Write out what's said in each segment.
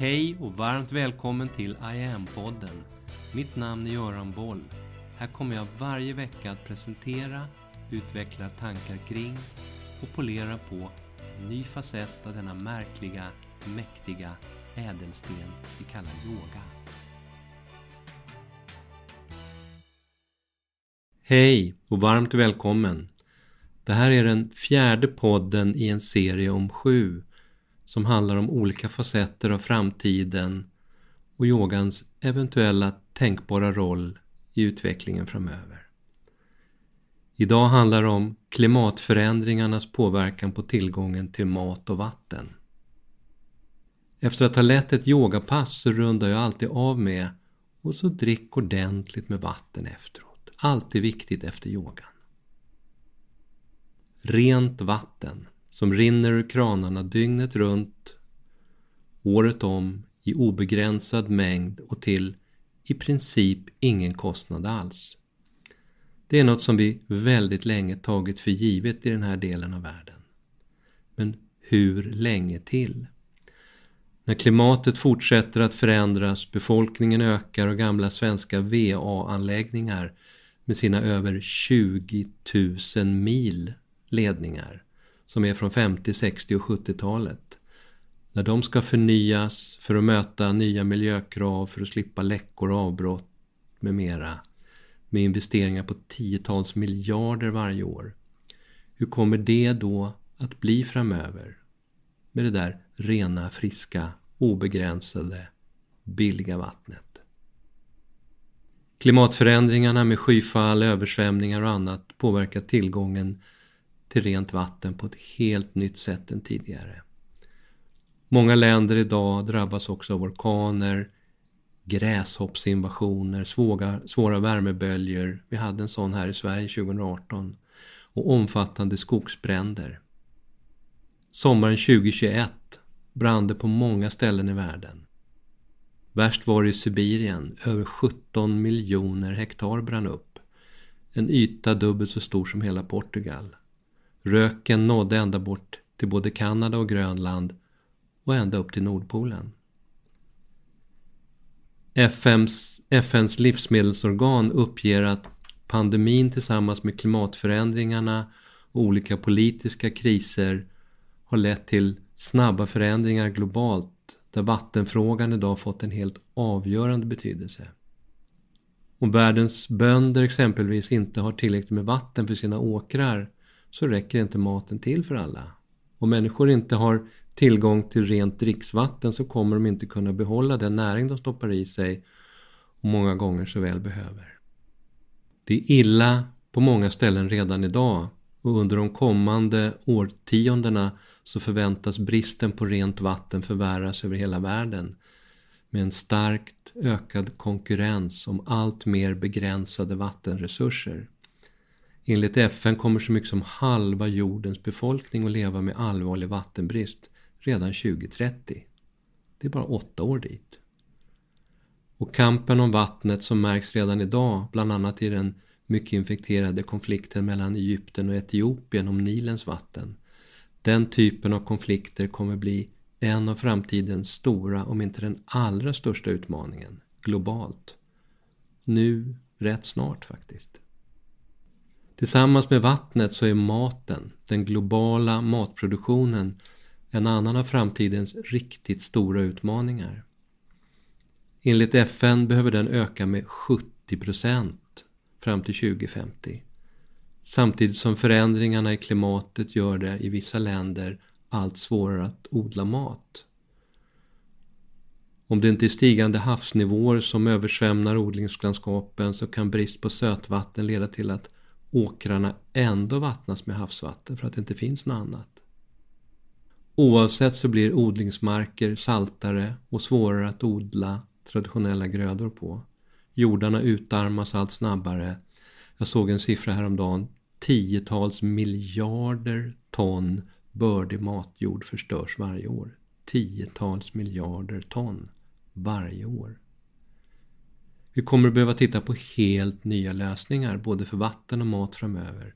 Hej och varmt välkommen till I am-podden. Mitt namn är Göran Boll. Här kommer jag varje vecka att presentera, utveckla tankar kring och polera på en ny facett av denna märkliga, mäktiga ädelsten vi kallar yoga. Hej och varmt välkommen! Det här är den fjärde podden i en serie om sju som handlar om olika facetter av framtiden och yogans eventuella tänkbara roll i utvecklingen framöver. Idag handlar det om klimatförändringarnas påverkan på tillgången till mat och vatten. Efter att ha lett ett yogapass så rundar jag alltid av med och så drick ordentligt med vatten efteråt. Alltid viktigt efter yogan. Rent vatten som rinner ur kranarna dygnet runt, året om, i obegränsad mängd och till i princip ingen kostnad alls. Det är något som vi väldigt länge tagit för givet i den här delen av världen. Men hur länge till? När klimatet fortsätter att förändras, befolkningen ökar och gamla svenska VA-anläggningar med sina över 20 000 mil ledningar som är från 50, 60 och 70-talet. När de ska förnyas för att möta nya miljökrav, för att slippa läckor och avbrott med mera. Med investeringar på tiotals miljarder varje år. Hur kommer det då att bli framöver? Med det där rena, friska, obegränsade, billiga vattnet. Klimatförändringarna med skyfall, översvämningar och annat påverkar tillgången till rent vatten på ett helt nytt sätt än tidigare. Många länder idag drabbas också av orkaner, gräshoppsinvasioner, svåra, svåra värmeböljor, vi hade en sån här i Sverige 2018, och omfattande skogsbränder. Sommaren 2021 brann det på många ställen i världen. Värst var det i Sibirien, över 17 miljoner hektar brann upp. En yta dubbelt så stor som hela Portugal. Röken nådde ända bort till både Kanada och Grönland och ända upp till Nordpolen. FNs, FNs livsmedelsorgan uppger att pandemin tillsammans med klimatförändringarna och olika politiska kriser har lett till snabba förändringar globalt där vattenfrågan idag fått en helt avgörande betydelse. Om världens bönder exempelvis inte har tillräckligt med vatten för sina åkrar så räcker inte maten till för alla. Om människor inte har tillgång till rent dricksvatten så kommer de inte kunna behålla den näring de stoppar i sig och många gånger så väl behöver. Det är illa på många ställen redan idag och under de kommande årtiondena så förväntas bristen på rent vatten förvärras över hela världen med en starkt ökad konkurrens om allt mer begränsade vattenresurser. Enligt FN kommer så mycket som halva jordens befolkning att leva med allvarlig vattenbrist redan 2030. Det är bara åtta år dit. Och kampen om vattnet som märks redan idag, bland annat i den mycket infekterade konflikten mellan Egypten och Etiopien om Nilens vatten. Den typen av konflikter kommer bli en av framtidens stora, om inte den allra största utmaningen, globalt. Nu, rätt snart faktiskt. Tillsammans med vattnet så är maten, den globala matproduktionen, en annan av framtidens riktigt stora utmaningar. Enligt FN behöver den öka med 70 procent fram till 2050. Samtidigt som förändringarna i klimatet gör det i vissa länder allt svårare att odla mat. Om det inte är stigande havsnivåer som översvämnar odlingslandskapen så kan brist på sötvatten leda till att åkrarna ändå vattnas med havsvatten för att det inte finns något annat. Oavsett så blir odlingsmarker saltare och svårare att odla traditionella grödor på. Jordarna utarmas allt snabbare. Jag såg en siffra häromdagen. Tiotals miljarder ton bördig matjord förstörs varje år. Tiotals miljarder ton varje år. Vi kommer att behöva titta på helt nya lösningar både för vatten och mat framöver.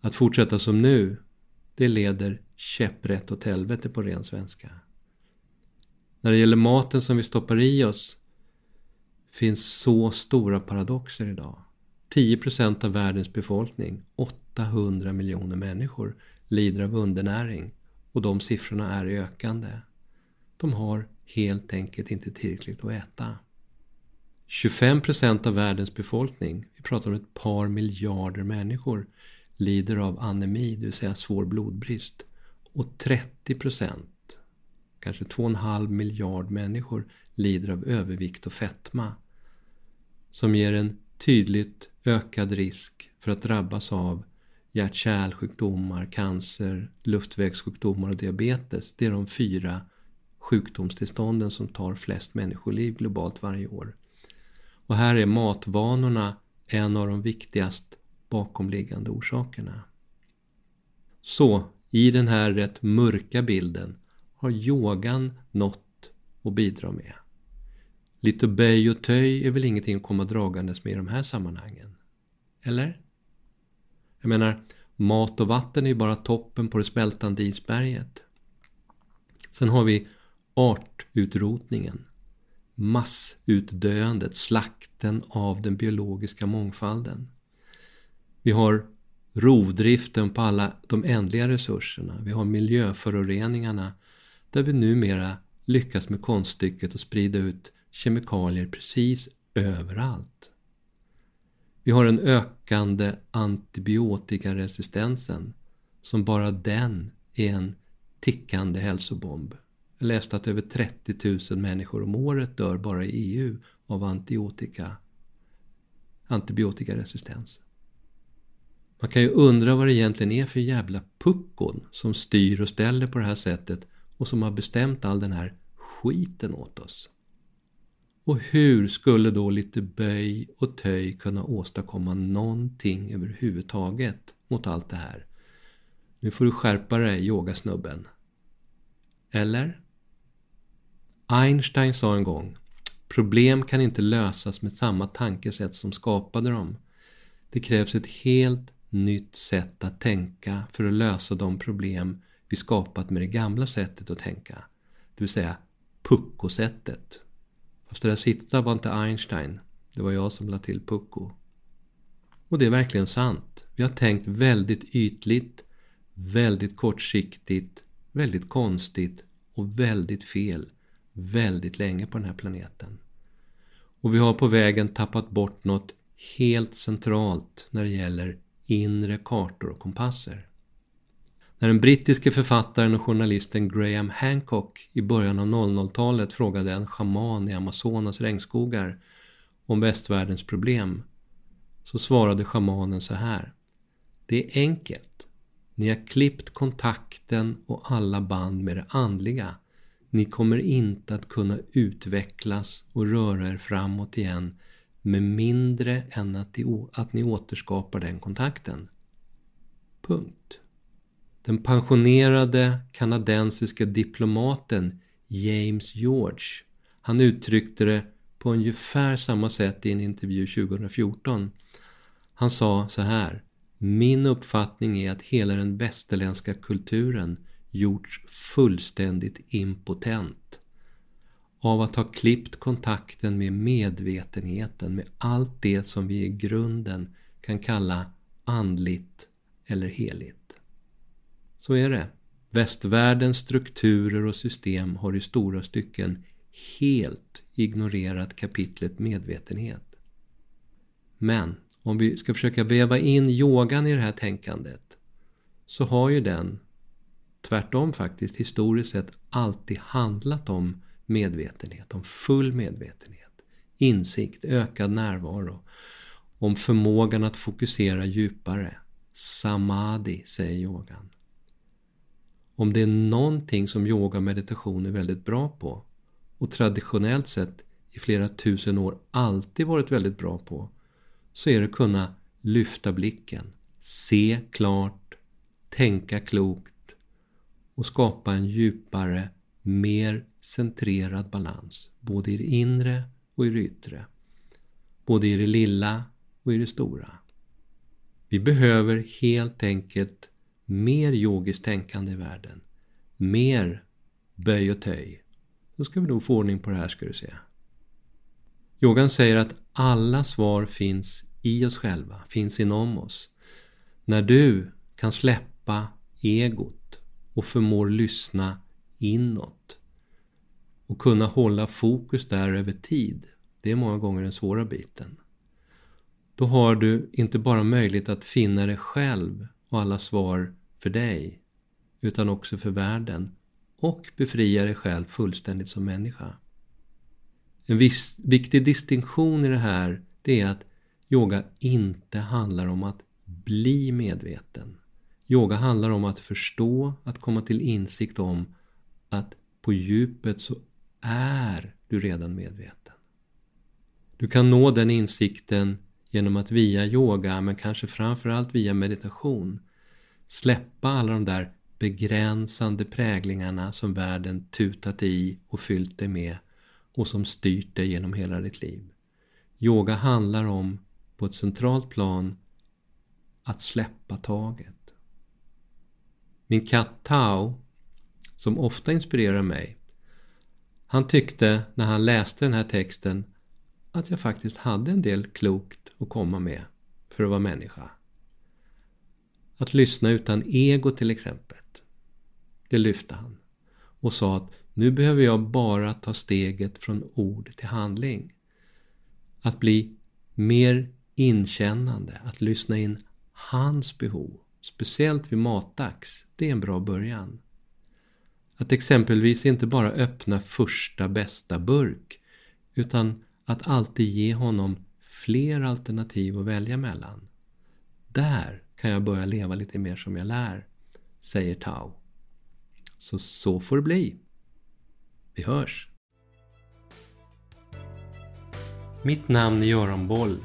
Att fortsätta som nu, det leder käpprätt åt helvete på ren svenska. När det gäller maten som vi stoppar i oss finns så stora paradoxer idag. 10% av världens befolkning, 800 miljoner människor, lider av undernäring och de siffrorna är ökande. De har helt enkelt inte tillräckligt att äta. 25% av världens befolkning, vi pratar om ett par miljarder människor, lider av anemi, det vill säga svår blodbrist. Och 30%, kanske 2,5 miljard människor, lider av övervikt och fetma. Som ger en tydligt ökad risk för att drabbas av hjärt-kärlsjukdomar, cancer, luftvägssjukdomar och diabetes. Det är de fyra sjukdomstillstånden som tar flest människoliv globalt varje år. Och här är matvanorna en av de viktigast bakomliggande orsakerna. Så, i den här rätt mörka bilden har yogan något att bidra med. Lite böj och töj är väl ingenting att komma dragandes med i de här sammanhangen? Eller? Jag menar, mat och vatten är ju bara toppen på det smältande isberget. Sen har vi artutrotningen, massutdöendet, slakten av den biologiska mångfalden. Vi har rovdriften på alla de ändliga resurserna. Vi har miljöföroreningarna där vi numera lyckas med konststycket att sprida ut kemikalier precis överallt. Vi har den ökande antibiotikaresistensen som bara den är en tickande hälsobomb. Jag läste att över 30 000 människor om året dör bara i EU av antibiotika, antibiotikaresistens. Man kan ju undra vad det egentligen är för jävla puckon som styr och ställer på det här sättet och som har bestämt all den här skiten åt oss. Och hur skulle då lite böj och töj kunna åstadkomma någonting överhuvudtaget mot allt det här? Nu får du skärpa dig, yogasnubben. Eller? Einstein sa en gång Problem kan inte lösas med samma tankesätt som skapade dem. Det krävs ett helt nytt sätt att tänka för att lösa de problem vi skapat med det gamla sättet att tänka. Det vill säga puckosättet. Fast det där sista var inte Einstein. Det var jag som lade till pucko. Och det är verkligen sant. Vi har tänkt väldigt ytligt, väldigt kortsiktigt, väldigt konstigt och väldigt fel väldigt länge på den här planeten. Och vi har på vägen tappat bort något helt centralt när det gäller inre kartor och kompasser. När den brittiske författaren och journalisten Graham Hancock i början av 00-talet frågade en schaman i Amazonas regnskogar om västvärldens problem så svarade schamanen så här. Det är enkelt. Ni har klippt kontakten och alla band med det andliga. Ni kommer inte att kunna utvecklas och röra er framåt igen med mindre än att, att ni återskapar den kontakten. Punkt. Den pensionerade kanadensiska diplomaten James George, han uttryckte det på ungefär samma sätt i en intervju 2014. Han sa så här. Min uppfattning är att hela den västerländska kulturen gjorts fullständigt impotent av att ha klippt kontakten med medvetenheten, med allt det som vi i grunden kan kalla andligt eller heligt. Så är det. Västvärldens strukturer och system har i stora stycken helt ignorerat kapitlet medvetenhet. Men om vi ska försöka väva in yogan i det här tänkandet så har ju den tvärtom faktiskt historiskt sett alltid handlat om medvetenhet, om full medvetenhet, insikt, ökad närvaro, om förmågan att fokusera djupare. Samadhi, säger yogan. Om det är någonting som yoga och meditation är väldigt bra på och traditionellt sett i flera tusen år alltid varit väldigt bra på så är det att kunna lyfta blicken, se klart, tänka klokt och skapa en djupare, mer centrerad balans både i det inre och i det yttre. Både i det lilla och i det stora. Vi behöver helt enkelt mer yogiskt tänkande i världen. Mer böj och töj. då ska vi nog få ordning på det här ska du se. Yogan säger att alla svar finns i oss själva, finns inom oss. När du kan släppa egot och förmår lyssna inåt och kunna hålla fokus där över tid, det är många gånger den svåra biten. Då har du inte bara möjlighet att finna dig själv och alla svar för dig, utan också för världen och befria dig själv fullständigt som människa. En viss, viktig distinktion i det här, det är att yoga inte handlar om att bli medveten. Yoga handlar om att förstå, att komma till insikt om att på djupet så är du redan medveten. Du kan nå den insikten genom att via yoga, men kanske framförallt via meditation, släppa alla de där begränsande präglingarna som världen tutat i och fyllt dig med och som styrt dig genom hela ditt liv. Yoga handlar om, på ett centralt plan, att släppa taget. Min katt Tao, som ofta inspirerar mig, han tyckte när han läste den här texten att jag faktiskt hade en del klokt att komma med för att vara människa. Att lyssna utan ego till exempel. Det lyfte han och sa att nu behöver jag bara ta steget från ord till handling. Att bli mer inkännande, att lyssna in hans behov, speciellt vid matdags, det är en bra början. Att exempelvis inte bara öppna första bästa burk, utan att alltid ge honom fler alternativ att välja mellan. Där kan jag börja leva lite mer som jag lär, säger Tao. Så så får det bli. Vi hörs! Mitt namn är Göran Boll.